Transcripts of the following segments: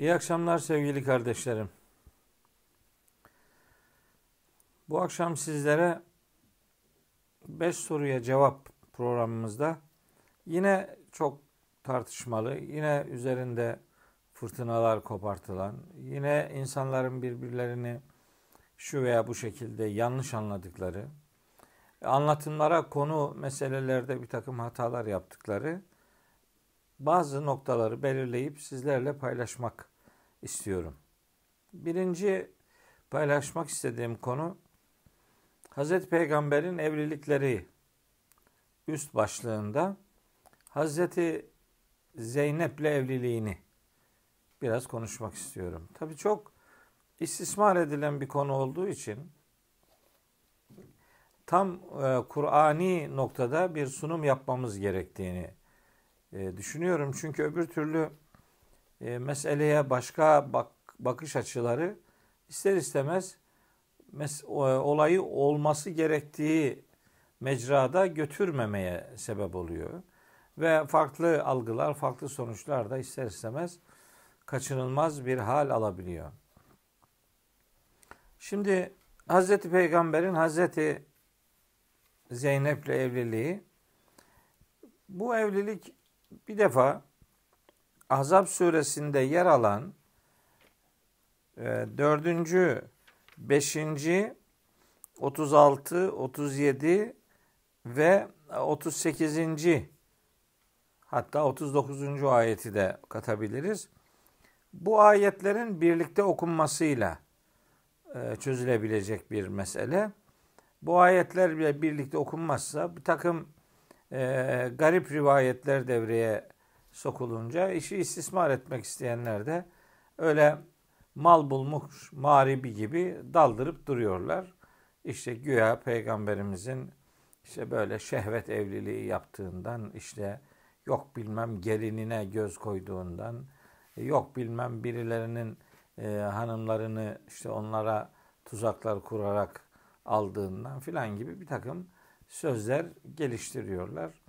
İyi akşamlar sevgili kardeşlerim. Bu akşam sizlere 5 soruya cevap programımızda yine çok tartışmalı, yine üzerinde fırtınalar kopartılan, yine insanların birbirlerini şu veya bu şekilde yanlış anladıkları, anlatımlara konu meselelerde bir takım hatalar yaptıkları bazı noktaları belirleyip sizlerle paylaşmak istiyorum. Birinci paylaşmak istediğim konu Hazreti Peygamber'in evlilikleri üst başlığında Hazreti Zeynep'le evliliğini biraz konuşmak istiyorum. Tabii çok istismar edilen bir konu olduğu için tam e, Kur'ani noktada bir sunum yapmamız gerektiğini e, düşünüyorum. Çünkü öbür türlü e, meseleye başka bak, bakış açıları ister istemez mes, olayı olması gerektiği mecrada götürmemeye sebep oluyor. Ve farklı algılar, farklı sonuçlar da ister istemez kaçınılmaz bir hal alabiliyor. Şimdi Hazreti Peygamber'in Hazreti Zeynep'le evliliği bu evlilik bir defa Ahzab suresinde yer alan e, dördüncü, beşinci, 36, 37 ve 38. hatta 39. ayeti de katabiliriz. Bu ayetlerin birlikte okunmasıyla e, çözülebilecek bir mesele. Bu ayetler bile birlikte okunmazsa bir takım e, garip rivayetler devreye sokulunca işi istismar etmek isteyenler de öyle mal bulmuş mağribi gibi daldırıp duruyorlar. İşte güya peygamberimizin işte böyle şehvet evliliği yaptığından işte yok bilmem gelinine göz koyduğundan yok bilmem birilerinin e, hanımlarını işte onlara tuzaklar kurarak aldığından filan gibi bir takım sözler geliştiriyorlar.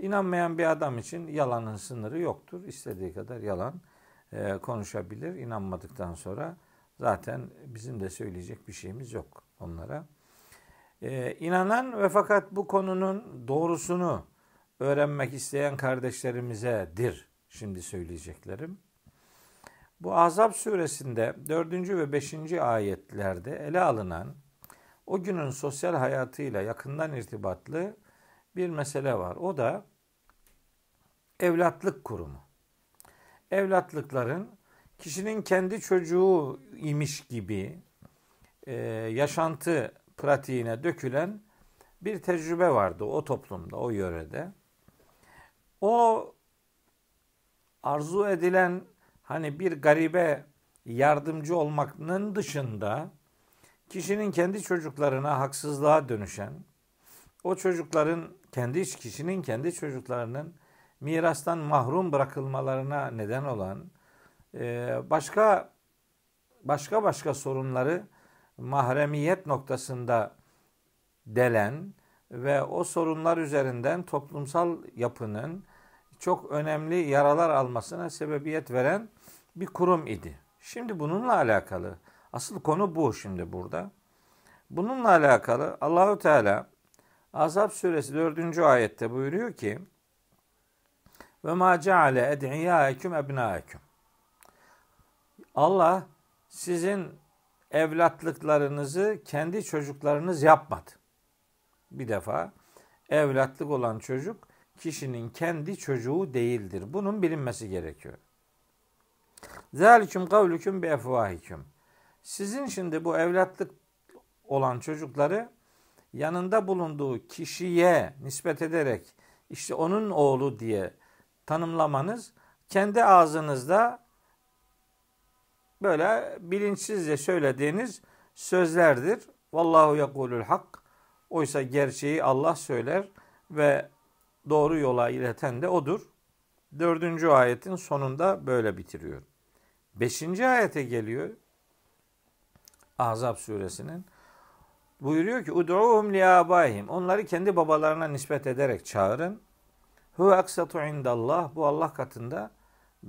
İnanmayan bir adam için yalanın sınırı yoktur. İstediği kadar yalan e, konuşabilir. İnanmadıktan sonra zaten bizim de söyleyecek bir şeyimiz yok onlara. E, inanan ve fakat bu konunun doğrusunu öğrenmek isteyen kardeşlerimizedir şimdi söyleyeceklerim. Bu Azap suresinde 4. ve 5. ayetlerde ele alınan o günün sosyal hayatıyla yakından irtibatlı bir mesele var. O da evlatlık kurumu. Evlatlıkların kişinin kendi çocuğu imiş gibi e, yaşantı pratiğine dökülen bir tecrübe vardı o toplumda, o yörede. O arzu edilen hani bir garibe yardımcı olmanın dışında kişinin kendi çocuklarına haksızlığa dönüşen, o çocukların kendi kişinin kendi çocuklarının mirastan mahrum bırakılmalarına neden olan e, başka başka başka sorunları mahremiyet noktasında delen ve o sorunlar üzerinden toplumsal yapının çok önemli yaralar almasına sebebiyet veren bir kurum idi. Şimdi bununla alakalı asıl konu bu şimdi burada. Bununla alakalı Allahu Teala Azap suresi 4. ayette buyuruyor ki ve ma ceale ed'iyâeküm ebnâeküm Allah sizin evlatlıklarınızı kendi çocuklarınız yapmadı. Bir defa evlatlık olan çocuk kişinin kendi çocuğu değildir. Bunun bilinmesi gerekiyor. Zalikum kavlukum bi. Sizin şimdi bu evlatlık olan çocukları yanında bulunduğu kişiye nispet ederek işte onun oğlu diye tanımlamanız kendi ağzınızda böyle bilinçsizce söylediğiniz sözlerdir. Vallahu yekulul hak. Oysa gerçeği Allah söyler ve doğru yola ileten de odur. Dördüncü ayetin sonunda böyle bitiriyor. Beşinci ayete geliyor. Ahzab suresinin. Buyuruyor ki Ud'uhum li abaihim. Onları kendi babalarına nispet ederek çağırın. Hu aksatu indallah. Bu Allah katında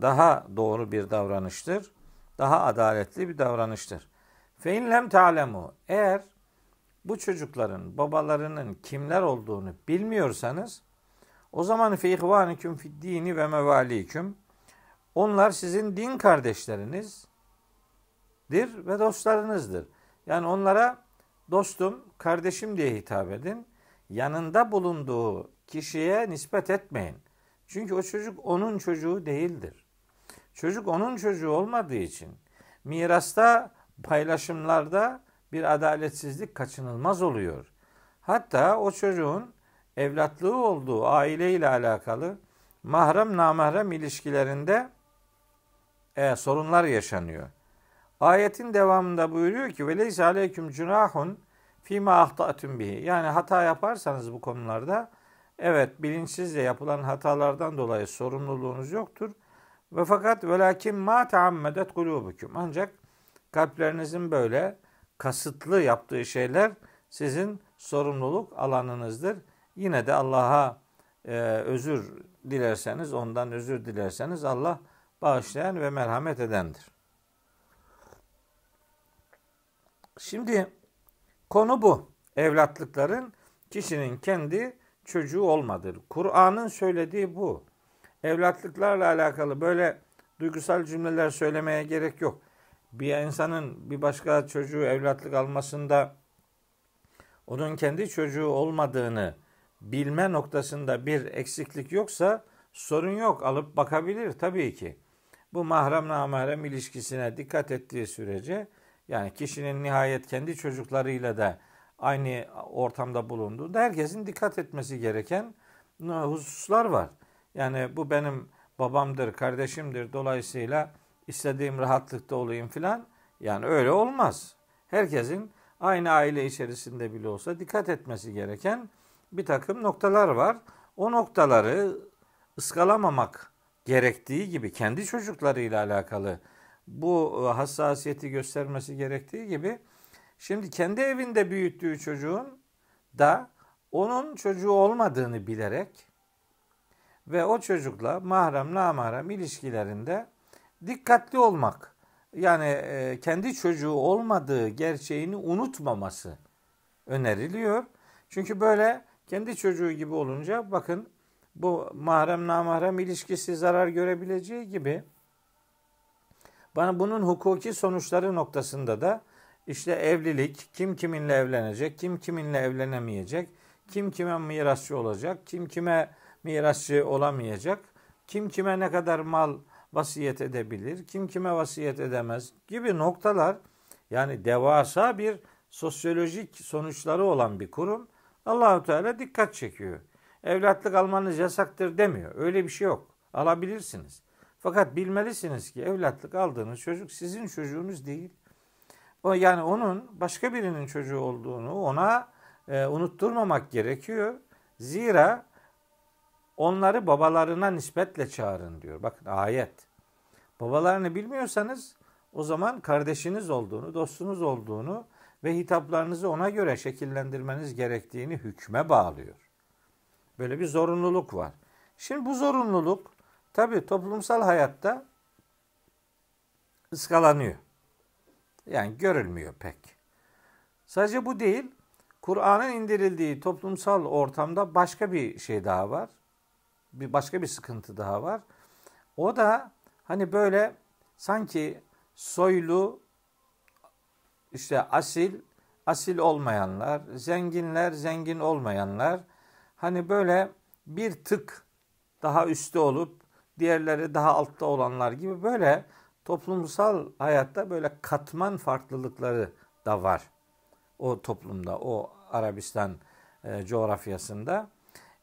daha doğru bir davranıştır. daha adaletli bir davranıştır. Fe in lem ta'lemu eğer bu çocukların babalarının kimler olduğunu bilmiyorsanız o zaman fe ihvaniküm fid dini ve mevaliküm onlar sizin din kardeşlerinizdir ve dostlarınızdır. Yani onlara dostum, kardeşim diye hitap edin. Yanında bulunduğu kişiye nispet etmeyin. Çünkü o çocuk onun çocuğu değildir. Çocuk onun çocuğu olmadığı için mirasta, paylaşımlarda bir adaletsizlik kaçınılmaz oluyor. Hatta o çocuğun evlatlığı olduğu aile ile alakalı mahrem namahrem ilişkilerinde e, sorunlar yaşanıyor. Ayetin devamında buyuruyor ki ve leysa aleyküm cunahun fîmâ ahtâtüm bihi. Yani hata yaparsanız bu konularda evet bilinçsizce yapılan hatalardan dolayı sorumluluğunuz yoktur. Ve fakat velakin ma taammedet kulubukum. Ancak kalplerinizin böyle kasıtlı yaptığı şeyler sizin sorumluluk alanınızdır. Yine de Allah'a e, özür dilerseniz, ondan özür dilerseniz Allah bağışlayan ve merhamet edendir. Şimdi konu bu. Evlatlıkların kişinin kendi çocuğu olmadır. Kur'an'ın söylediği bu. Evlatlıklarla alakalı böyle duygusal cümleler söylemeye gerek yok. Bir insanın bir başka çocuğu evlatlık almasında onun kendi çocuğu olmadığını bilme noktasında bir eksiklik yoksa sorun yok. Alıp bakabilir tabii ki. Bu mahrem namahrem ilişkisine dikkat ettiği sürece yani kişinin nihayet kendi çocuklarıyla da aynı ortamda bulunduğunda herkesin dikkat etmesi gereken hususlar var. Yani bu benim babamdır, kardeşimdir dolayısıyla istediğim rahatlıkta olayım filan. Yani öyle olmaz. Herkesin aynı aile içerisinde bile olsa dikkat etmesi gereken bir takım noktalar var. O noktaları ıskalamamak gerektiği gibi kendi çocuklarıyla alakalı bu hassasiyeti göstermesi gerektiği gibi şimdi kendi evinde büyüttüğü çocuğun da onun çocuğu olmadığını bilerek ve o çocukla mahrem namahrem ilişkilerinde dikkatli olmak yani e, kendi çocuğu olmadığı gerçeğini unutmaması öneriliyor. Çünkü böyle kendi çocuğu gibi olunca bakın bu mahrem namahrem ilişkisi zarar görebileceği gibi bana bunun hukuki sonuçları noktasında da işte evlilik, kim kiminle evlenecek, kim kiminle evlenemeyecek, kim kime mirasçı olacak, kim kime mirasçı olamayacak, kim kime ne kadar mal vasiyet edebilir, kim kime vasiyet edemez gibi noktalar yani devasa bir sosyolojik sonuçları olan bir kurum Allahu Teala dikkat çekiyor. Evlatlık almanız yasaktır demiyor. Öyle bir şey yok. Alabilirsiniz. Fakat bilmelisiniz ki evlatlık aldığınız çocuk sizin çocuğunuz değil. Yani onun başka birinin çocuğu olduğunu ona e, unutturmamak gerekiyor. Zira onları babalarına nispetle çağırın diyor. Bakın ayet. Babalarını bilmiyorsanız o zaman kardeşiniz olduğunu, dostunuz olduğunu ve hitaplarınızı ona göre şekillendirmeniz gerektiğini hükme bağlıyor. Böyle bir zorunluluk var. Şimdi bu zorunluluk tabi toplumsal hayatta ıskalanıyor. Yani görülmüyor pek. Sadece bu değil, Kur'an'ın indirildiği toplumsal ortamda başka bir şey daha var. Bir başka bir sıkıntı daha var. O da hani böyle sanki soylu işte asil asil olmayanlar, zenginler zengin olmayanlar hani böyle bir tık daha üstte olup diğerleri daha altta olanlar gibi böyle toplumsal hayatta böyle katman farklılıkları da var. O toplumda, o Arabistan e, coğrafyasında.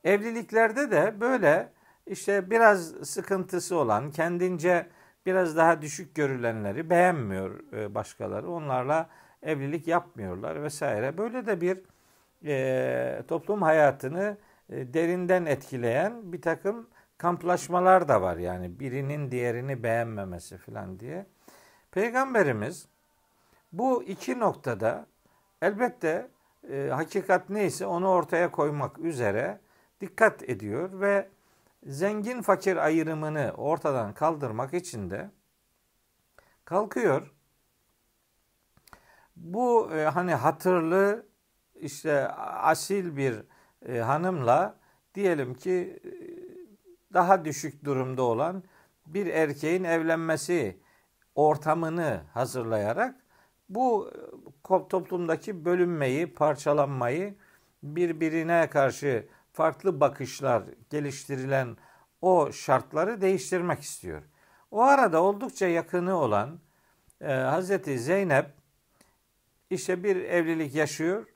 Evliliklerde de böyle işte biraz sıkıntısı olan, kendince biraz daha düşük görülenleri beğenmiyor e, başkaları. Onlarla evlilik yapmıyorlar vesaire. Böyle de bir e, toplum hayatını e, derinden etkileyen bir takım kamplaşmalar da var yani birinin diğerini beğenmemesi falan diye. Peygamberimiz bu iki noktada elbette e, hakikat neyse onu ortaya koymak üzere dikkat ediyor ve zengin fakir ayrımını ortadan kaldırmak için de kalkıyor. Bu e, hani hatırlı işte asil bir e, hanımla diyelim ki e, daha düşük durumda olan bir erkeğin evlenmesi ortamını hazırlayarak bu e, toplumdaki bölünmeyi, parçalanmayı, birbirine karşı farklı bakışlar geliştirilen o şartları değiştirmek istiyor. O arada oldukça yakını olan e, Hazreti Zeynep işte bir evlilik yaşıyor,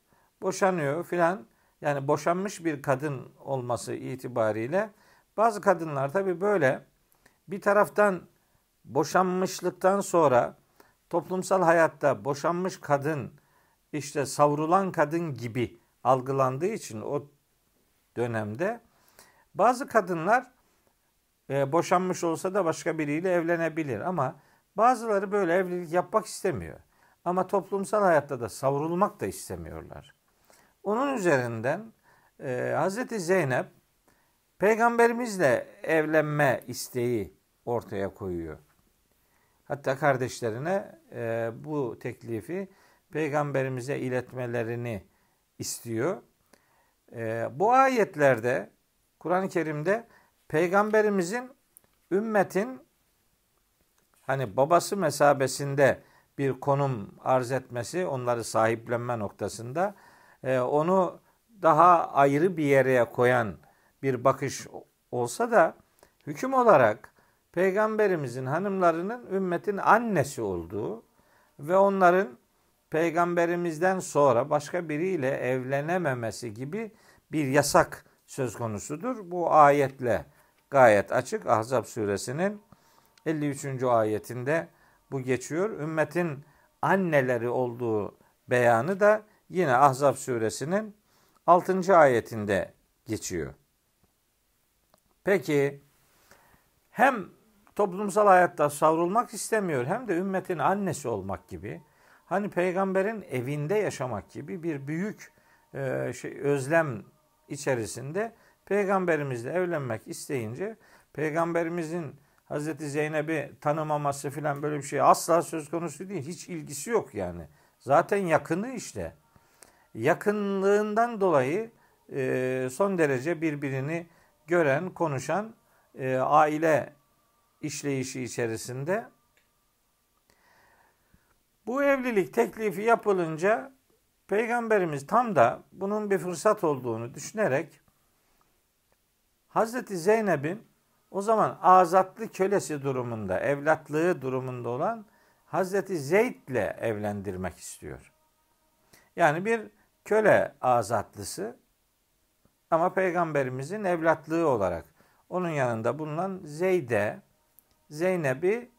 boşanıyor filan. Yani boşanmış bir kadın olması itibariyle bazı kadınlar tabi böyle bir taraftan boşanmışlıktan sonra toplumsal hayatta boşanmış kadın işte savrulan kadın gibi algılandığı için o dönemde bazı kadınlar e, boşanmış olsa da başka biriyle evlenebilir ama bazıları böyle evlilik yapmak istemiyor. Ama toplumsal hayatta da savrulmak da istemiyorlar. Onun üzerinden e, Hazreti Zeynep peygamberimizle evlenme isteği ortaya koyuyor. Hatta kardeşlerine e, bu teklifi peygamberimize iletmelerini istiyor. E, bu ayetlerde Kur'an-ı Kerim'de peygamberimizin ümmetin hani babası mesabesinde bir konum arz etmesi, onları sahiplenme noktasında e, onu daha ayrı bir yere koyan bir bakış olsa da hüküm olarak peygamberimizin hanımlarının ümmetin annesi olduğu ve onların peygamberimizden sonra başka biriyle evlenememesi gibi bir yasak söz konusudur. Bu ayetle gayet açık. Ahzab suresinin 53. ayetinde bu geçiyor. Ümmetin anneleri olduğu beyanı da yine Ahzab suresinin 6. ayetinde geçiyor. Peki hem toplumsal hayatta savrulmak istemiyor hem de ümmetin annesi olmak gibi hani peygamberin evinde yaşamak gibi bir büyük e, şey, özlem içerisinde peygamberimizle evlenmek isteyince peygamberimizin Hazreti Zeynep'i tanımaması filan böyle bir şey asla söz konusu değil. Hiç ilgisi yok yani. Zaten yakını işte. Yakınlığından dolayı e, son derece birbirini gören, konuşan e, aile işleyişi içerisinde bu evlilik teklifi yapılınca Peygamberimiz tam da bunun bir fırsat olduğunu düşünerek Hazreti Zeynep'in o zaman azatlı kölesi durumunda, evlatlığı durumunda olan Hazreti Zeyd ile evlendirmek istiyor. Yani bir köle azatlısı ama peygamberimizin evlatlığı olarak onun yanında bulunan Zeyd'e Zeynep'i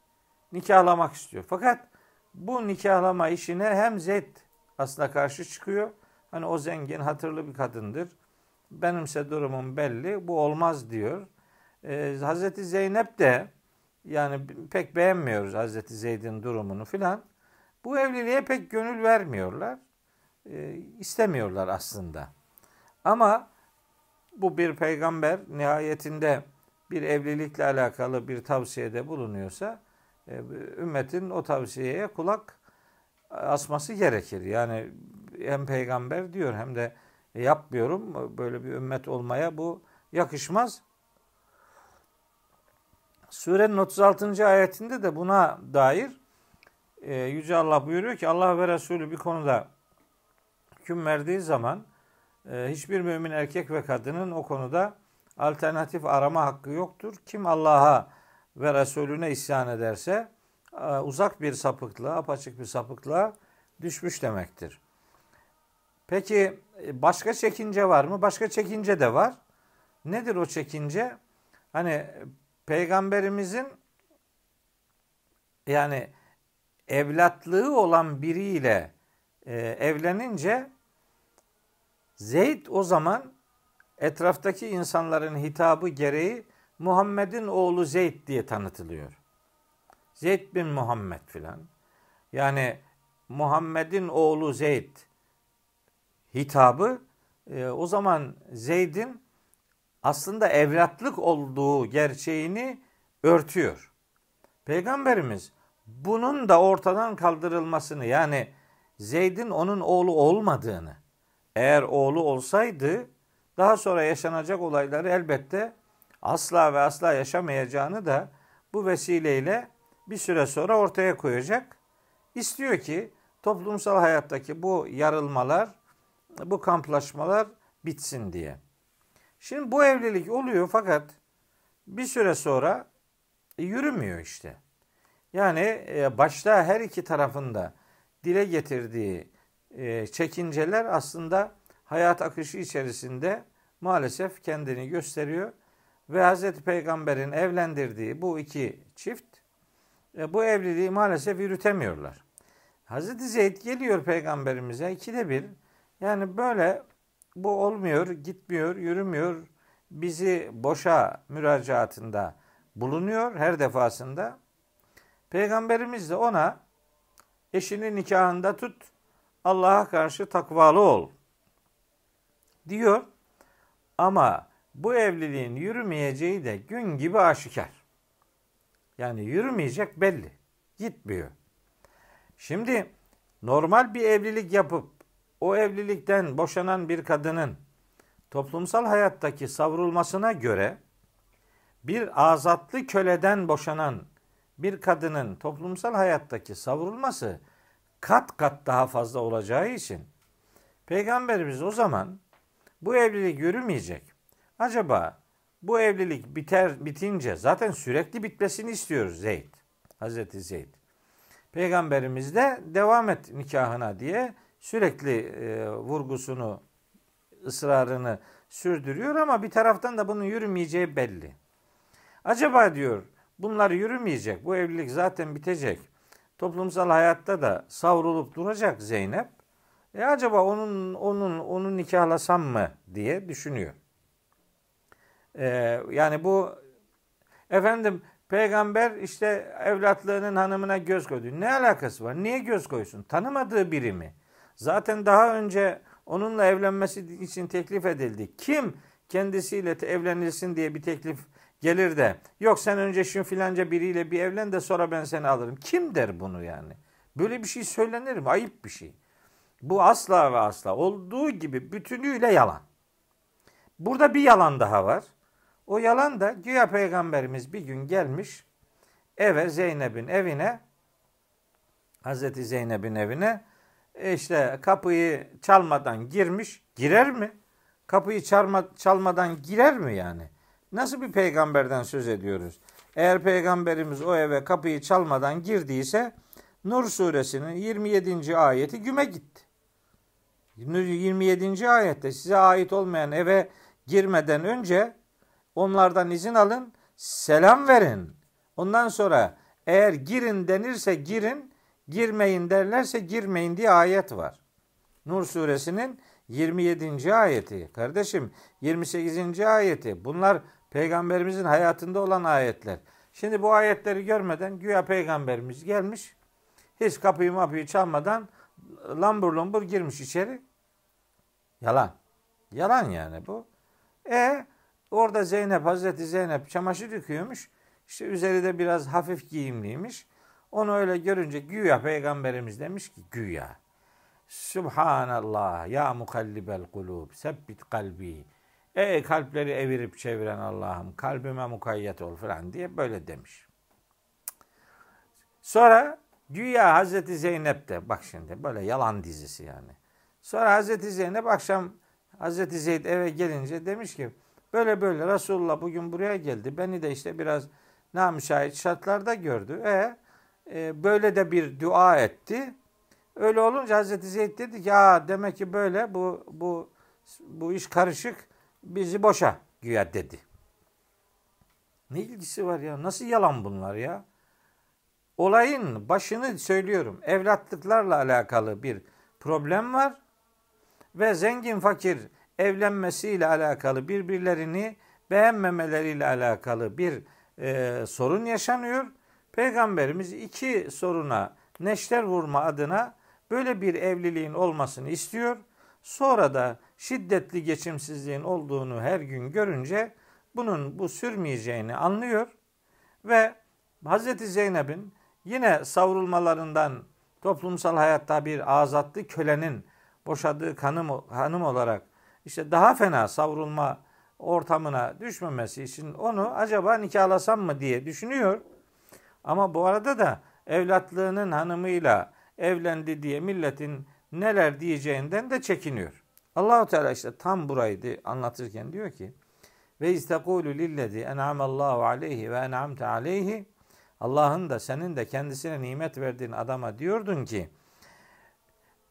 nikahlamak istiyor. Fakat bu nikahlama işine hem Zeyd aslında karşı çıkıyor. Hani o zengin hatırlı bir kadındır. Benimse durumum belli. Bu olmaz diyor. Ee, Hazreti Zeynep de yani pek beğenmiyoruz Hazreti Zeyd'in durumunu filan. Bu evliliğe pek gönül vermiyorlar. Ee, istemiyorlar aslında. Ama bu bir peygamber nihayetinde bir evlilikle alakalı bir tavsiyede bulunuyorsa e, ümmetin o tavsiyeye kulak asması gerekir. Yani hem peygamber diyor hem de yapmıyorum böyle bir ümmet olmaya bu yakışmaz. Surenin 36. ayetinde de buna dair e, Yüce Allah buyuruyor ki Allah ve Resulü bir konuda hüküm verdiği zaman hiçbir mümin erkek ve kadının o konuda alternatif arama hakkı yoktur. Kim Allah'a ve Resulüne isyan ederse e, uzak bir sapıklığa, apaçık bir sapıklığa düşmüş demektir. Peki e, başka çekince var mı? Başka çekince de var. Nedir o çekince? Hani peygamberimizin yani evlatlığı olan biriyle e, evlenince Zeyd o zaman etraftaki insanların hitabı gereği Muhammed'in oğlu Zeyd diye tanıtılıyor. Zeyd bin Muhammed filan. Yani Muhammed'in oğlu Zeyd hitabı e, o zaman Zeyd'in aslında evlatlık olduğu gerçeğini örtüyor. Peygamberimiz bunun da ortadan kaldırılmasını yani Zeyd'in onun oğlu olmadığını eğer oğlu olsaydı daha sonra yaşanacak olayları elbette asla ve asla yaşamayacağını da bu vesileyle bir süre sonra ortaya koyacak. İstiyor ki toplumsal hayattaki bu yarılmalar, bu kamplaşmalar bitsin diye. Şimdi bu evlilik oluyor fakat bir süre sonra yürümüyor işte. Yani e, başta her iki tarafında dile getirdiği e, çekinceler aslında hayat akışı içerisinde maalesef kendini gösteriyor. Ve Hazreti Peygamber'in evlendirdiği bu iki çift e, bu evliliği maalesef yürütemiyorlar. Hazreti Zeyd geliyor peygamberimize ikide bir yani böyle bu olmuyor, gitmiyor, yürümüyor. Bizi boşa müracaatında bulunuyor her defasında. Peygamberimiz de ona eşini nikahında tut, Allah'a karşı takvalı ol diyor. Ama bu evliliğin yürümeyeceği de gün gibi aşikar. Yani yürümeyecek belli. Gitmiyor. Şimdi normal bir evlilik yapıp o evlilikten boşanan bir kadının toplumsal hayattaki savrulmasına göre bir azatlı köleden boşanan bir kadının toplumsal hayattaki savrulması kat kat daha fazla olacağı için Peygamberimiz o zaman bu evlilik yürümeyecek. Acaba bu evlilik biter bitince zaten sürekli bitmesini istiyoruz Zeyd. Hazreti Zeyd. Peygamberimiz de devam et nikahına diye sürekli e, vurgusunu, ısrarını sürdürüyor ama bir taraftan da bunun yürümeyeceği belli. Acaba diyor bunlar yürümeyecek, bu evlilik zaten bitecek. Toplumsal hayatta da savrulup duracak Zeynep. E acaba onun onun onu nikahlasam mı diye düşünüyor. Ee, yani bu efendim peygamber işte evlatlığının hanımına göz koydu. Ne alakası var? Niye göz koysun? Tanımadığı biri mi? Zaten daha önce onunla evlenmesi için teklif edildi. Kim kendisiyle evlenilsin diye bir teklif gelir de yok sen önce şu filanca biriyle bir evlen de sonra ben seni alırım. Kim der bunu yani? Böyle bir şey söylenir mi? Ayıp bir şey. Bu asla ve asla olduğu gibi bütünüyle yalan. Burada bir yalan daha var. O yalan da güya peygamberimiz bir gün gelmiş eve Zeynep'in evine Hazreti Zeynep'in evine e işte kapıyı çalmadan girmiş. Girer mi? Kapıyı çalma, çalmadan girer mi yani? Nasıl bir peygamberden söz ediyoruz? Eğer peygamberimiz o eve kapıyı çalmadan girdiyse Nur suresinin 27. ayeti güme gitti. 27. ayette size ait olmayan eve girmeden önce onlardan izin alın, selam verin. Ondan sonra eğer girin denirse girin, girmeyin derlerse girmeyin diye ayet var. Nur suresinin 27. ayeti. Kardeşim 28. ayeti. Bunlar peygamberimizin hayatında olan ayetler. Şimdi bu ayetleri görmeden güya peygamberimiz gelmiş. Hiç kapıyı mapıyı çalmadan lambur lambur girmiş içeri. Yalan. Yalan yani bu. E orada Zeynep, Hazreti Zeynep çamaşır yıkıyormuş. İşte üzeri de biraz hafif giyimliymiş. Onu öyle görünce güya peygamberimiz demiş ki güya. Subhanallah ya mukallibel kulub sebbit kalbi. Ey kalpleri evirip çeviren Allah'ım kalbime mukayyet ol falan diye böyle demiş. Sonra güya Hazreti Zeynep de bak şimdi böyle yalan dizisi yani. Sonra Hazreti Zeynep akşam Hazreti Zeyd eve gelince demiş ki böyle böyle Resulullah bugün buraya geldi. Beni de işte biraz namüşahit şartlarda gördü. E, e böyle de bir dua etti. Öyle olunca Hazreti Zeyd dedi ki Aa, demek ki böyle bu bu bu iş karışık bizi boşa güya dedi. Ne ilgisi var ya? Nasıl yalan bunlar ya? Olayın başını söylüyorum. Evlatlıklarla alakalı bir problem var ve zengin fakir evlenmesiyle alakalı birbirlerini beğenmemeleriyle alakalı bir e, sorun yaşanıyor. Peygamberimiz iki soruna neşter vurma adına böyle bir evliliğin olmasını istiyor. Sonra da şiddetli geçimsizliğin olduğunu her gün görünce bunun bu sürmeyeceğini anlıyor ve Hazreti Zeynep'in Yine savrulmalarından toplumsal hayatta bir azatlı kölenin boşadığı kanım, hanım olarak işte daha fena savrulma ortamına düşmemesi için onu acaba nikahlasam mı diye düşünüyor. Ama bu arada da evlatlığının hanımıyla evlendi diye milletin neler diyeceğinden de çekiniyor. Allahu Teala işte tam burayı anlatırken diyor ki ve istekulu lillezi en'amallahu aleyhi ve en'amte aleyhi Allah'ın da senin de kendisine nimet verdiğin adama diyordun ki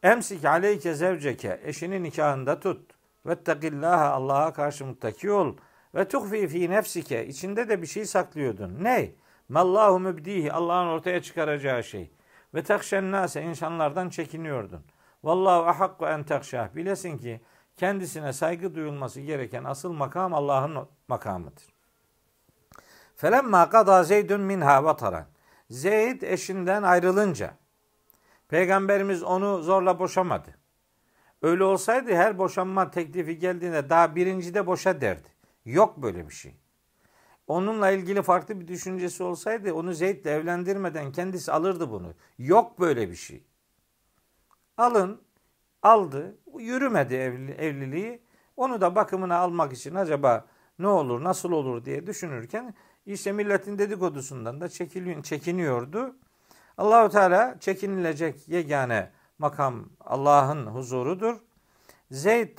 Emsik aleyke zevceke eşini nikahında tut. Vettekillaha Allah'a karşı muttaki ol. Ve tuhfi fi nefsike içinde de bir şey saklıyordun. Ne? Mallahu mübdihi Allah'ın ortaya çıkaracağı şey. Ve takşen nase insanlardan çekiniyordun. Vallahu ahakku en takşah. Bilesin ki kendisine saygı duyulması gereken asıl makam Allah'ın makamıdır. Felemma kada Zeydun minha vataran. Zeyd eşinden ayrılınca Peygamberimiz onu zorla boşamadı. Öyle olsaydı her boşanma teklifi geldiğinde daha birincide boşa derdi. Yok böyle bir şey. Onunla ilgili farklı bir düşüncesi olsaydı onu Zeyd'le evlendirmeden kendisi alırdı bunu. Yok böyle bir şey. Alın, aldı, yürümedi evli, evliliği. Onu da bakımına almak için acaba ne olur, nasıl olur diye düşünürken işte milletin dedikodusundan da çekiniyordu. Allahu Teala çekinilecek yegane makam Allah'ın huzurudur. Zeyd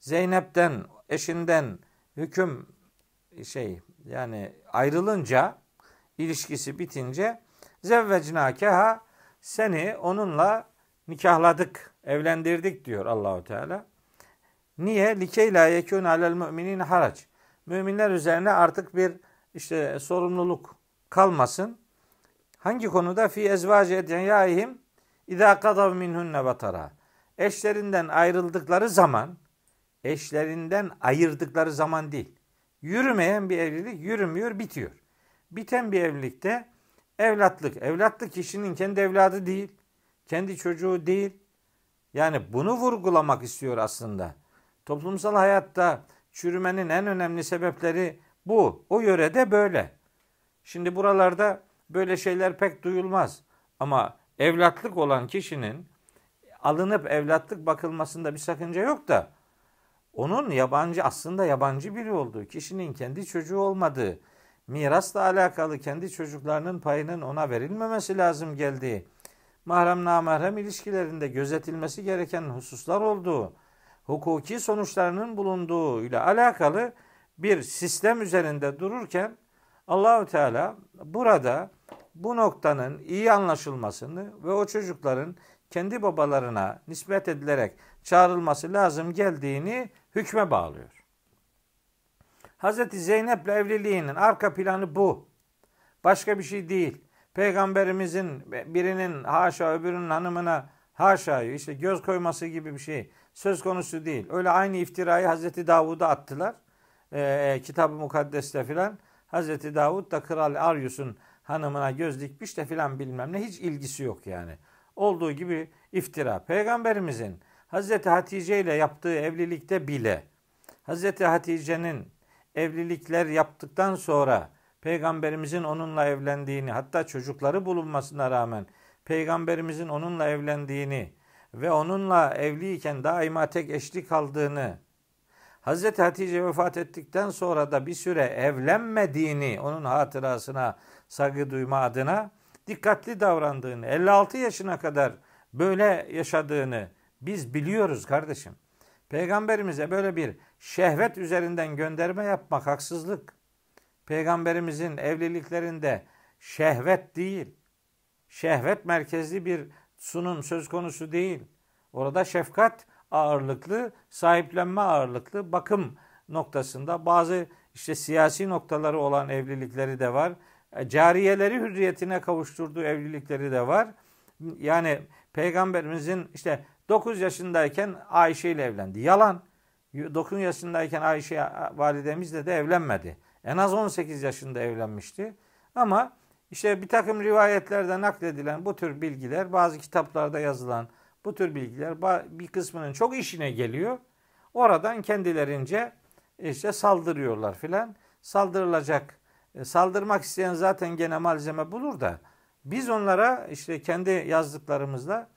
Zeynep'ten eşinden hüküm şey yani ayrılınca ilişkisi bitince zevvecnakeha seni onunla nikahladık, evlendirdik diyor Allahu Teala. Niye? Likey la yekun alel müminin harac. Müminler üzerine artık bir işte sorumluluk kalmasın. Hangi konuda? Fi ezvaci edyaihim İza kadav minhunne vatara. Eşlerinden ayrıldıkları zaman, eşlerinden ayırdıkları zaman değil. Yürümeyen bir evlilik yürümüyor, bitiyor. Biten bir evlilikte evlatlık, evlatlık kişinin kendi evladı değil, kendi çocuğu değil. Yani bunu vurgulamak istiyor aslında. Toplumsal hayatta çürümenin en önemli sebepleri bu. O yörede böyle. Şimdi buralarda böyle şeyler pek duyulmaz. Ama evlatlık olan kişinin alınıp evlatlık bakılmasında bir sakınca yok da onun yabancı aslında yabancı biri olduğu, kişinin kendi çocuğu olmadığı, mirasla alakalı kendi çocuklarının payının ona verilmemesi lazım geldiği, mahrem namahrem ilişkilerinde gözetilmesi gereken hususlar olduğu, hukuki sonuçlarının bulunduğu ile alakalı bir sistem üzerinde dururken Allahü Teala burada bu noktanın iyi anlaşılmasını ve o çocukların kendi babalarına nispet edilerek çağrılması lazım geldiğini hükme bağlıyor. Hazreti Zeynep'le evliliğinin arka planı bu. Başka bir şey değil. Peygamberimizin birinin haşa öbürünün hanımına haşa işte göz koyması gibi bir şey söz konusu değil. Öyle aynı iftirayı Hazreti Davud'a attılar. Ee, Kitab-ı Mukaddes'te filan. Hazreti Davud da Kral Aryus'un hanımına göz dikmiş de filan bilmem ne hiç ilgisi yok yani. Olduğu gibi iftira. Peygamberimizin Hazreti Hatice ile yaptığı evlilikte bile Hazreti Hatice'nin evlilikler yaptıktan sonra Peygamberimizin onunla evlendiğini hatta çocukları bulunmasına rağmen Peygamberimizin onunla evlendiğini ve onunla evliyken daima tek eşlik kaldığını Hazreti Hatice vefat ettikten sonra da bir süre evlenmediğini onun hatırasına saygı duyma adına dikkatli davrandığını, 56 yaşına kadar böyle yaşadığını biz biliyoruz kardeşim. Peygamberimize böyle bir şehvet üzerinden gönderme yapmak haksızlık. Peygamberimizin evliliklerinde şehvet değil, şehvet merkezli bir sunum söz konusu değil. Orada şefkat ağırlıklı, sahiplenme ağırlıklı bakım noktasında bazı işte siyasi noktaları olan evlilikleri de var. E, cariyeleri hürriyetine kavuşturduğu evlilikleri de var. Yani peygamberimizin işte 9 yaşındayken Ayşe ile evlendi. Yalan. 9 yaşındayken Ayşe validemizle de evlenmedi. En az 18 yaşında evlenmişti. Ama işte bir takım rivayetlerde nakledilen bu tür bilgiler, bazı kitaplarda yazılan bu tür bilgiler bir kısmının çok işine geliyor. Oradan kendilerince işte saldırıyorlar filan. Saldırılacak, e, saldırmak isteyen zaten gene malzeme bulur da Biz onlara işte kendi yazdıklarımızla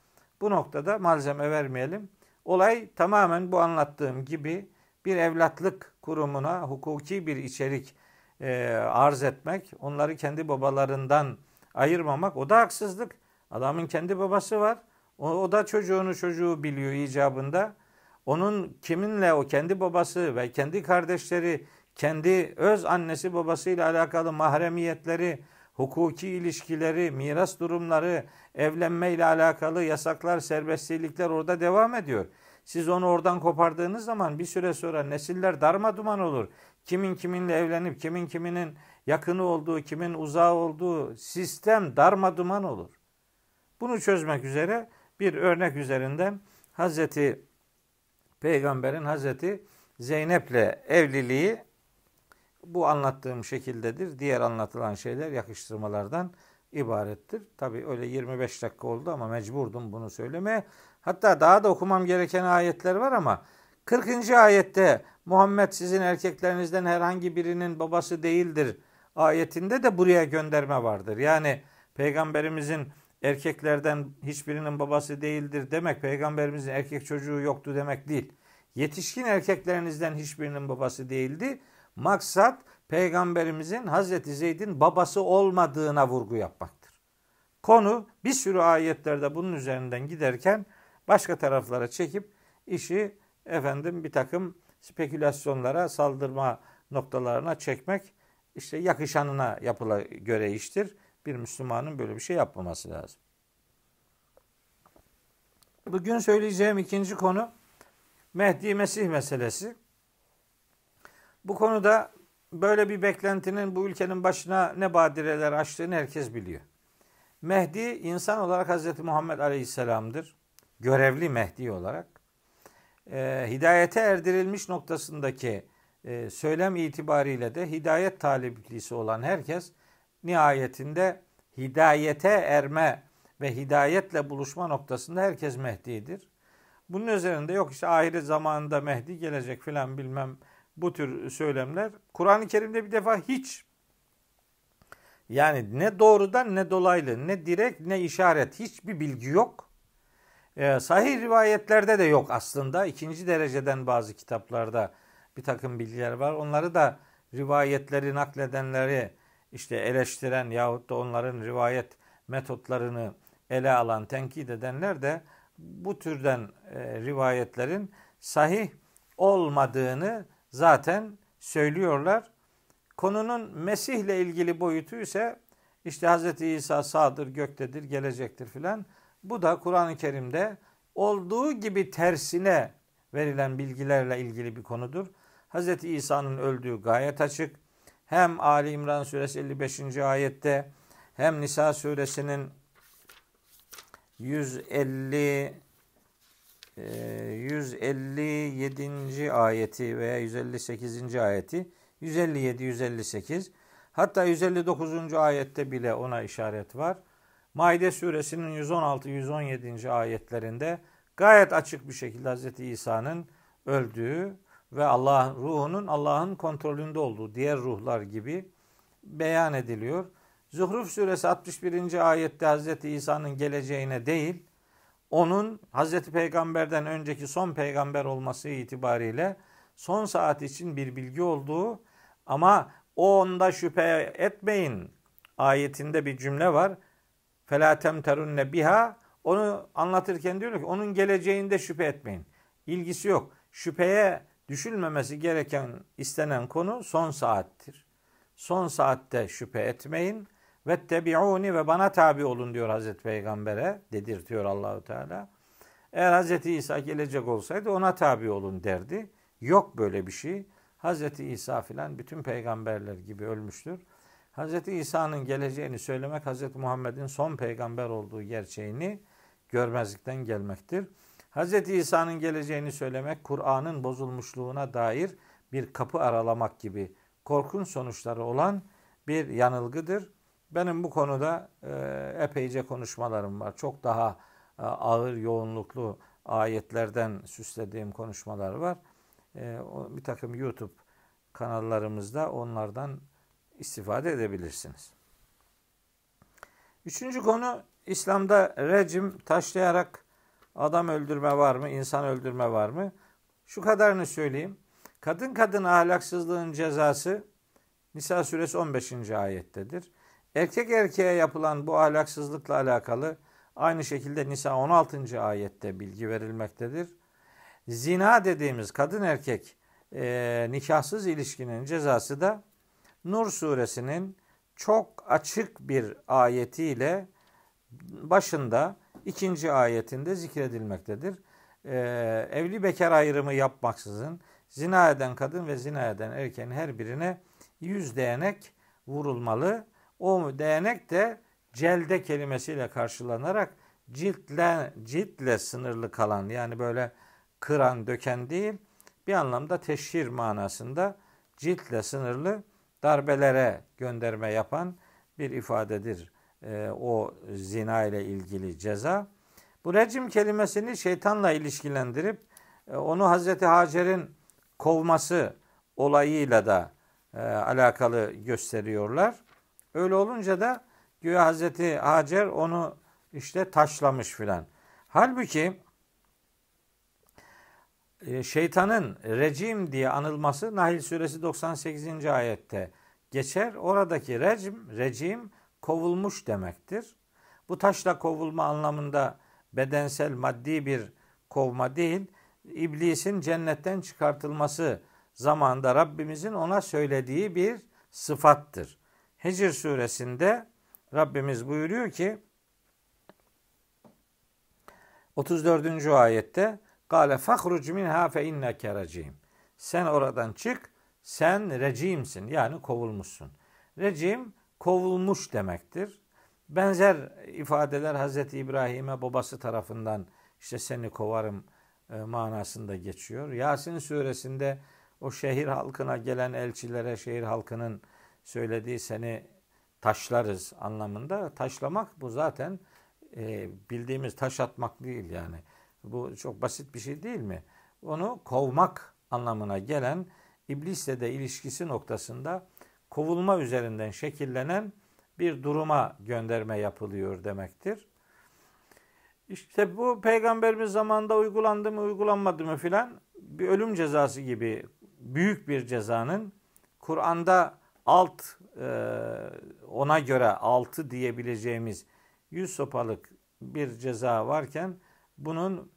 bu noktada malzeme vermeyelim. Olay tamamen bu anlattığım gibi bir evlatlık kurumuna hukuki bir içerik e, arz etmek, onları kendi babalarından ayırmamak o da haksızlık. Adamın kendi babası var. O, o da çocuğunu çocuğu biliyor icabında. Onun kiminle o kendi babası ve kendi kardeşleri, kendi öz annesi babasıyla alakalı mahremiyetleri, hukuki ilişkileri, miras durumları, evlenme ile alakalı yasaklar, serbestlikler orada devam ediyor. Siz onu oradan kopardığınız zaman bir süre sonra nesiller darma duman olur. Kimin kiminle evlenip kimin kiminin yakını olduğu, kimin uzağı olduğu sistem darma duman olur. Bunu çözmek üzere bir örnek üzerinden Hazreti Peygamber'in Hazreti Zeynep'le evliliği bu anlattığım şekildedir. Diğer anlatılan şeyler yakıştırmalardan ibarettir. Tabi öyle 25 dakika oldu ama mecburdum bunu söylemeye. Hatta daha da okumam gereken ayetler var ama 40. ayette Muhammed sizin erkeklerinizden herhangi birinin babası değildir ayetinde de buraya gönderme vardır. Yani peygamberimizin erkeklerden hiçbirinin babası değildir demek peygamberimizin erkek çocuğu yoktu demek değil. Yetişkin erkeklerinizden hiçbirinin babası değildi. Maksat peygamberimizin Hazreti Zeyd'in babası olmadığına vurgu yapmaktır. Konu bir sürü ayetlerde bunun üzerinden giderken başka taraflara çekip işi efendim bir takım spekülasyonlara saldırma noktalarına çekmek işte yakışanına yapıla göre iştir. Bir Müslümanın böyle bir şey yapmaması lazım. Bugün söyleyeceğim ikinci konu Mehdi Mesih meselesi. Bu konuda böyle bir beklentinin bu ülkenin başına ne badireler açtığını herkes biliyor. Mehdi insan olarak Hz. Muhammed Aleyhisselam'dır. Görevli Mehdi olarak. E, hidayete erdirilmiş noktasındaki e, söylem itibariyle de hidayet taliplisi olan herkes nihayetinde hidayete erme ve hidayetle buluşma noktasında herkes Mehdi'dir. Bunun üzerinde yok işte ahiret zamanında Mehdi gelecek filan bilmem bu tür söylemler. Kur'an-ı Kerim'de bir defa hiç yani ne doğrudan ne dolaylı ne direkt ne işaret hiçbir bilgi yok. Ee, sahih rivayetlerde de yok aslında. İkinci dereceden bazı kitaplarda bir takım bilgiler var. Onları da rivayetleri nakledenleri işte eleştiren yahut da onların rivayet metotlarını ele alan, tenkit edenler de bu türden e, rivayetlerin sahih olmadığını zaten söylüyorlar. Konunun Mesih ile ilgili boyutu ise işte Hz. İsa sağdır, göktedir, gelecektir filan. Bu da Kur'an-ı Kerim'de olduğu gibi tersine verilen bilgilerle ilgili bir konudur. Hz. İsa'nın öldüğü gayet açık. Hem Ali İmran suresi 55. ayette hem Nisa suresinin 150 157. Ee, ayeti veya 158. ayeti 157 158 hatta 159. ayette bile ona işaret var. Maide suresinin 116 117. ayetlerinde gayet açık bir şekilde Hz. İsa'nın öldüğü ve Allah ruhunun Allah'ın kontrolünde olduğu diğer ruhlar gibi beyan ediliyor. Zuhruf suresi 61. ayette Hz. İsa'nın geleceğine değil, onun Hazreti Peygamber'den önceki son peygamber olması itibariyle son saat için bir bilgi olduğu ama o onda şüphe etmeyin ayetinde bir cümle var. Fela temterunne biha onu anlatırken diyor ki onun geleceğinde şüphe etmeyin. İlgisi yok. Şüpheye düşülmemesi gereken istenen konu son saattir. Son saatte şüphe etmeyin. Ve tebi'uni ve bana tabi olun diyor Hazreti Peygamber'e dedirtiyor Allahu Teala. Eğer Hazreti İsa gelecek olsaydı ona tabi olun derdi. Yok böyle bir şey. Hazreti İsa filan bütün peygamberler gibi ölmüştür. Hazreti İsa'nın geleceğini söylemek Hazreti Muhammed'in son peygamber olduğu gerçeğini görmezlikten gelmektir. Hazreti İsa'nın geleceğini söylemek Kur'an'ın bozulmuşluğuna dair bir kapı aralamak gibi korkunç sonuçları olan bir yanılgıdır. Benim bu konuda e, epeyce konuşmalarım var. Çok daha e, ağır, yoğunluklu ayetlerden süslediğim konuşmalar var. E, bir takım YouTube kanallarımızda onlardan istifade edebilirsiniz. Üçüncü konu İslam'da rejim taşlayarak adam öldürme var mı, insan öldürme var mı? Şu kadarını söyleyeyim. Kadın kadın ahlaksızlığın cezası Nisa suresi 15. ayettedir. Erkek erkeğe yapılan bu ahlaksızlıkla alakalı aynı şekilde Nisa 16. ayette bilgi verilmektedir. Zina dediğimiz kadın erkek e, nikahsız ilişkinin cezası da Nur suresinin çok açık bir ayetiyle başında ikinci ayetinde zikredilmektedir. Ee, evli bekar ayrımı yapmaksızın zina eden kadın ve zina eden erkeğin her birine yüz değnek vurulmalı. O değnek de celde kelimesiyle karşılanarak ciltle, ciltle sınırlı kalan yani böyle kıran döken değil bir anlamda teşhir manasında ciltle sınırlı darbelere gönderme yapan bir ifadedir e, o zina ile ilgili ceza. Bu rejim kelimesini şeytanla ilişkilendirip e, onu Hazreti Hacer'in kovması olayıyla da e, alakalı gösteriyorlar. Öyle olunca da güya Hazreti Hacer onu işte taşlamış filan. Halbuki e, şeytanın rejim diye anılması Nahil suresi 98. ayette geçer. Oradaki rejim, rejim kovulmuş demektir. Bu taşla kovulma anlamında bedensel maddi bir kovma değil, iblisin cennetten çıkartılması zamanında Rabbimizin ona söylediği bir sıfattır. Hicr suresinde Rabbimiz buyuruyor ki 34. ayette Kale fahruc minha fe inneke. Sen oradan çık, sen recimsin yani kovulmuşsun. Recim kovulmuş demektir. Benzer ifadeler Hazreti İbrahim'e babası tarafından işte seni kovarım e, manasında geçiyor. Yasin suresinde o şehir halkına gelen elçilere şehir halkının söylediği seni taşlarız anlamında. Taşlamak bu zaten e, bildiğimiz taş atmak değil yani. Bu çok basit bir şey değil mi? Onu kovmak anlamına gelen iblisle de ilişkisi noktasında kovulma üzerinden şekillenen bir duruma gönderme yapılıyor demektir. İşte bu peygamberimiz zamanında uygulandı mı uygulanmadı mı filan bir ölüm cezası gibi büyük bir cezanın Kur'an'da alt e, ona göre altı diyebileceğimiz yüz sopalık bir ceza varken bunun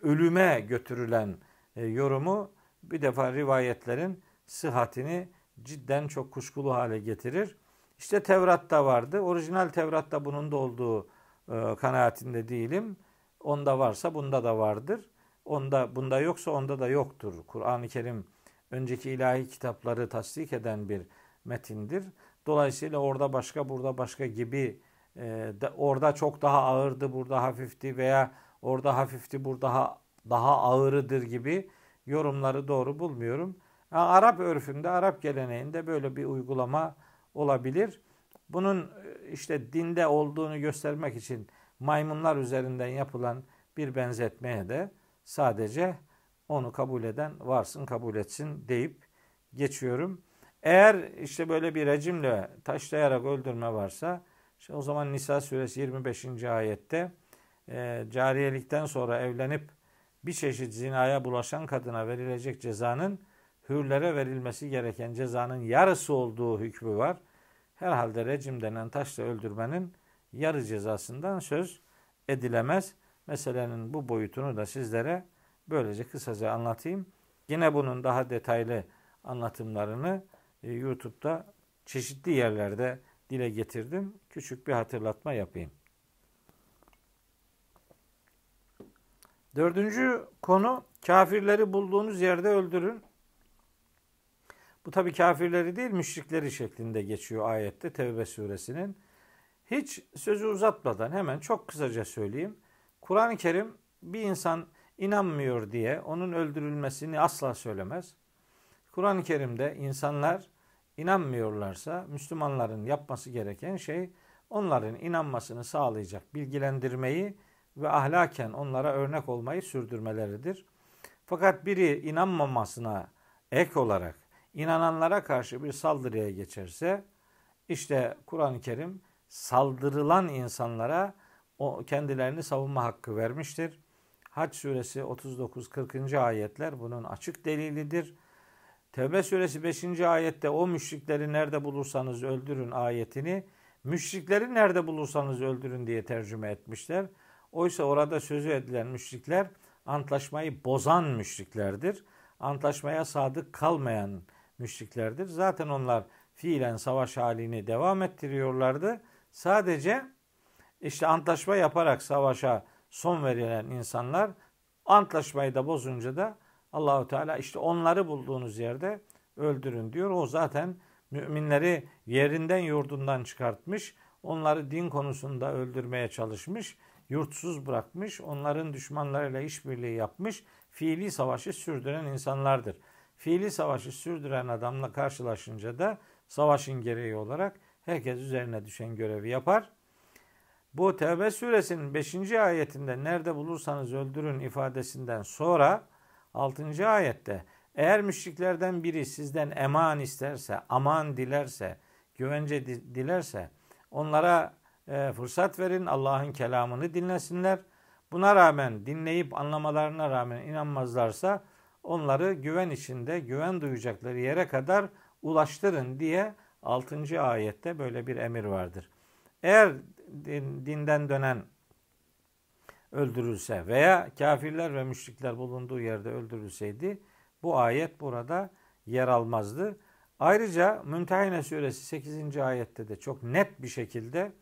ölüme götürülen e, yorumu bir defa rivayetlerin sıhhatini cidden çok kuşkulu hale getirir. İşte Tevrat'ta vardı. Orijinal Tevrat'ta bunun da olduğu e, kanaatinde değilim. Onda varsa bunda da vardır. Onda bunda yoksa onda da yoktur. Kur'an-ı Kerim önceki ilahi kitapları tasdik eden bir metindir. Dolayısıyla orada başka burada başka gibi e, orada çok daha ağırdı burada hafifti veya orada hafifti burada daha, daha ağırıdır gibi yorumları doğru bulmuyorum. Arap örfünde, Arap geleneğinde böyle bir uygulama olabilir. Bunun e, işte dinde olduğunu göstermek için maymunlar üzerinden yapılan bir benzetmeye de sadece onu kabul eden varsın kabul etsin deyip geçiyorum. Eğer işte böyle bir rejimle taşlayarak öldürme varsa işte o zaman Nisa suresi 25. ayette e, cariyelikten sonra evlenip bir çeşit zinaya bulaşan kadına verilecek cezanın hürlere verilmesi gereken cezanın yarısı olduğu hükmü var. Herhalde rejim denen taşla öldürmenin yarı cezasından söz edilemez. Meselenin bu boyutunu da sizlere böylece kısaca anlatayım. Yine bunun daha detaylı anlatımlarını e, YouTube'da çeşitli yerlerde dile getirdim. Küçük bir hatırlatma yapayım. Dördüncü konu kafirleri bulduğunuz yerde öldürün. Bu tabi kafirleri değil müşrikleri şeklinde geçiyor ayette Tevbe suresinin. Hiç sözü uzatmadan hemen çok kısaca söyleyeyim. Kur'an-ı Kerim bir insan inanmıyor diye onun öldürülmesini asla söylemez. Kur'an-ı Kerim'de insanlar inanmıyorlarsa Müslümanların yapması gereken şey onların inanmasını sağlayacak bilgilendirmeyi ve ahlaken onlara örnek olmayı sürdürmeleridir. Fakat biri inanmamasına ek olarak inananlara karşı bir saldırıya geçerse işte Kur'an-ı Kerim saldırılan insanlara o kendilerini savunma hakkı vermiştir. Hac suresi 39-40. ayetler bunun açık delilidir. Tevbe suresi 5. ayette o müşrikleri nerede bulursanız öldürün ayetini müşrikleri nerede bulursanız öldürün diye tercüme etmişler. Oysa orada sözü edilen müşrikler antlaşmayı bozan müşriklerdir. Antlaşmaya sadık kalmayan müşriklerdir. Zaten onlar fiilen savaş halini devam ettiriyorlardı. Sadece işte antlaşma yaparak savaşa son verilen insanlar antlaşmayı da bozunca da Allahu Teala işte onları bulduğunuz yerde öldürün diyor. O zaten müminleri yerinden yurdundan çıkartmış. Onları din konusunda öldürmeye çalışmış. Yurtsuz bırakmış. Onların düşmanlarıyla işbirliği yapmış. Fiili savaşı sürdüren insanlardır. Fiili savaşı sürdüren adamla karşılaşınca da savaşın gereği olarak herkes üzerine düşen görevi yapar. Bu Tevbe suresinin 5. ayetinde nerede bulursanız öldürün ifadesinden sonra 6. ayette eğer müşriklerden biri sizden eman isterse, aman dilerse, güvence dilerse onlara e, fırsat verin, Allah'ın kelamını dinlesinler. Buna rağmen dinleyip anlamalarına rağmen inanmazlarsa onları güven içinde, güven duyacakları yere kadar ulaştırın diye 6. ayette böyle bir emir vardır. Eğer din, dinden dönen öldürülse veya kafirler ve müşrikler bulunduğu yerde öldürülseydi bu ayet burada yer almazdı. Ayrıca Mümtehine suresi 8. ayette de çok net bir şekilde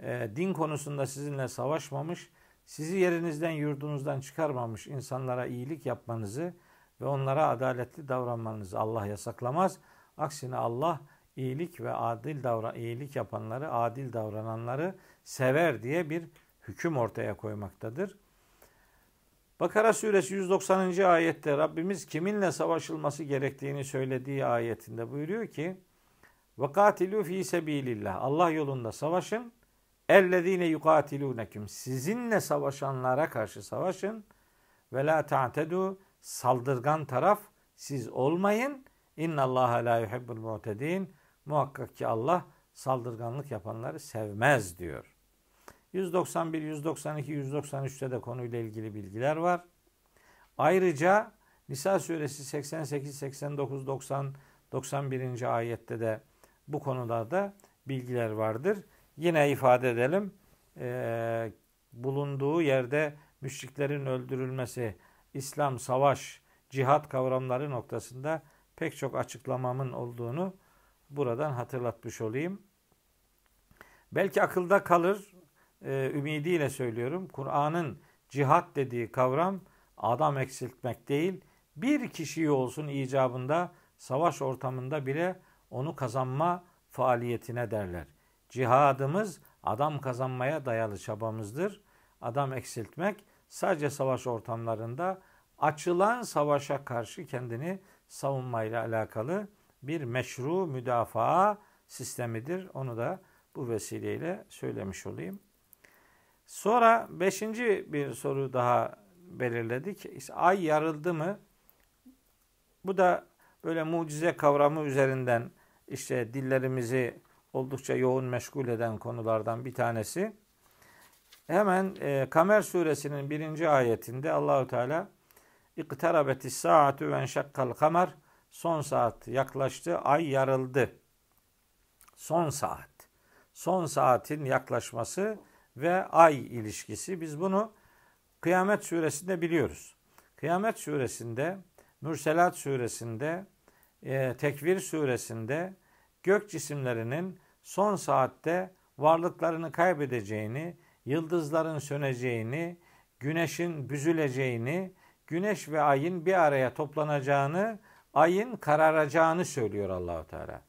e, din konusunda sizinle savaşmamış, sizi yerinizden yurdunuzdan çıkarmamış insanlara iyilik yapmanızı ve onlara adaletli davranmanızı Allah yasaklamaz. Aksine Allah iyilik ve adil davran iyilik yapanları, adil davrananları sever diye bir hüküm ortaya koymaktadır. Bakara suresi 190. ayette Rabbimiz kiminle savaşılması gerektiğini söylediği ayetinde buyuruyor ki ve katilu fi sebilillah. Allah yolunda savaşın. Ellezine yukatilunekum. Sizinle savaşanlara karşı savaşın. Ve la ta'tedu. Saldırgan taraf siz olmayın. İnna Allah la yuhibbul mu'tedin. Muhakkak ki Allah saldırganlık yapanları sevmez diyor. 191, 192, 193'te de konuyla ilgili bilgiler var. Ayrıca Nisa suresi 88, 89, 90, 91. ayette de bu konularda bilgiler vardır. Yine ifade edelim. E, bulunduğu yerde müşriklerin öldürülmesi, İslam, savaş, cihat kavramları noktasında pek çok açıklamamın olduğunu buradan hatırlatmış olayım. Belki akılda kalır, e, ümidiyle söylüyorum. Kur'an'ın cihat dediği kavram adam eksiltmek değil, bir kişiyi olsun icabında savaş ortamında bile onu kazanma faaliyetine derler. Cihadımız adam kazanmaya dayalı çabamızdır. Adam eksiltmek sadece savaş ortamlarında açılan savaşa karşı kendini savunmayla alakalı bir meşru müdafaa sistemidir. Onu da bu vesileyle söylemiş olayım. Sonra beşinci bir soru daha belirledik. Ay yarıldı mı? Bu da böyle mucize kavramı üzerinden işte dillerimizi oldukça yoğun meşgul eden konulardan bir tanesi. Hemen e, Kamer suresinin birinci ayetinde Allahu Teala İktarabetis saatu ve enşakkal kamer son saat yaklaştı, ay yarıldı. Son saat. Son saatin yaklaşması ve ay ilişkisi. Biz bunu Kıyamet suresinde biliyoruz. Kıyamet suresinde, Mürselat suresinde, e, Tekvir suresinde gök cisimlerinin son saatte varlıklarını kaybedeceğini, yıldızların söneceğini, güneşin büzüleceğini, güneş ve ayın bir araya toplanacağını, ayın kararacağını söylüyor Allahu Teala.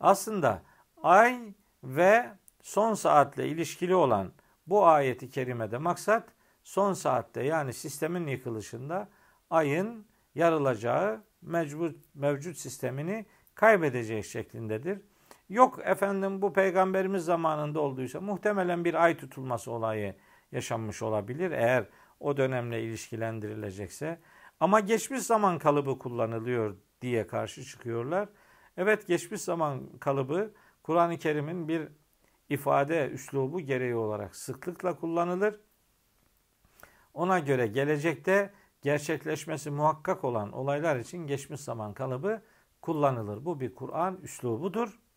Aslında ay ve son saatle ilişkili olan bu ayeti kerimede maksat son saatte yani sistemin yıkılışında ayın yarılacağı mevcut, mevcut sistemini kaybedeceği şeklindedir. Yok efendim bu peygamberimiz zamanında olduysa muhtemelen bir ay tutulması olayı yaşanmış olabilir eğer o dönemle ilişkilendirilecekse. Ama geçmiş zaman kalıbı kullanılıyor diye karşı çıkıyorlar. Evet geçmiş zaman kalıbı Kur'an-ı Kerim'in bir ifade üslubu gereği olarak sıklıkla kullanılır. Ona göre gelecekte gerçekleşmesi muhakkak olan olaylar için geçmiş zaman kalıbı kullanılır. Bu bir Kur'an üslubudur.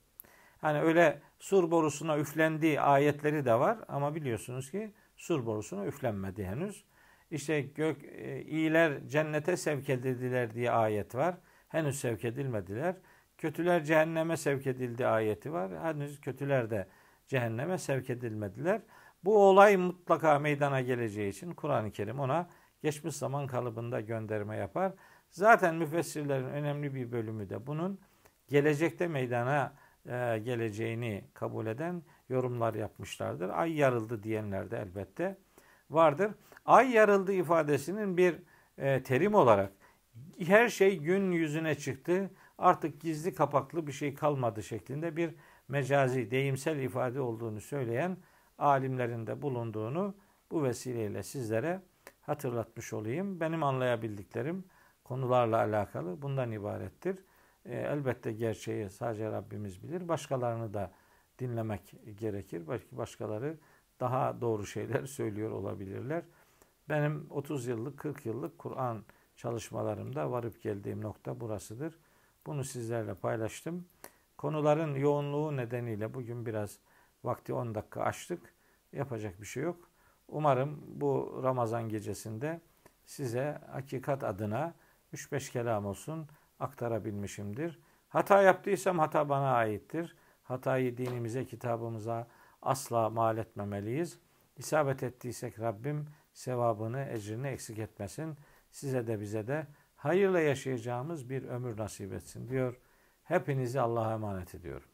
Hani öyle sur borusuna üflendiği ayetleri de var ama biliyorsunuz ki sur borusuna üflenmedi henüz. İşte gök e, iyiler cennete sevk edildiler diye ayet var. Henüz sevk edilmediler. Kötüler cehenneme sevk edildi ayeti var. Henüz kötüler de cehenneme sevk edilmediler. Bu olay mutlaka meydana geleceği için Kur'an-ı Kerim ona geçmiş zaman kalıbında gönderme yapar. Zaten müfessirlerin önemli bir bölümü de bunun gelecekte meydana e, geleceğini kabul eden yorumlar yapmışlardır. Ay yarıldı diyenler de elbette vardır. Ay yarıldı ifadesinin bir e, terim olarak her şey gün yüzüne çıktı. Artık gizli kapaklı bir şey kalmadı şeklinde bir mecazi, deyimsel ifade olduğunu söyleyen alimlerin de bulunduğunu bu vesileyle sizlere hatırlatmış olayım. Benim anlayabildiklerim konularla alakalı bundan ibarettir. E, elbette gerçeği sadece Rabbimiz bilir. Başkalarını da dinlemek gerekir. Belki başkaları daha doğru şeyler söylüyor olabilirler. Benim 30 yıllık, 40 yıllık Kur'an çalışmalarımda varıp geldiğim nokta burasıdır. Bunu sizlerle paylaştım. Konuların yoğunluğu nedeniyle bugün biraz vakti 10 dakika açtık. Yapacak bir şey yok. Umarım bu Ramazan gecesinde size hakikat adına 3-5 kelam olsun aktarabilmişimdir. Hata yaptıysam hata bana aittir. Hatayı dinimize, kitabımıza asla mal etmemeliyiz. İsabet ettiysek Rabbim sevabını, ecrini eksik etmesin. Size de bize de hayırla yaşayacağımız bir ömür nasip etsin diyor. Hepinizi Allah'a emanet ediyorum.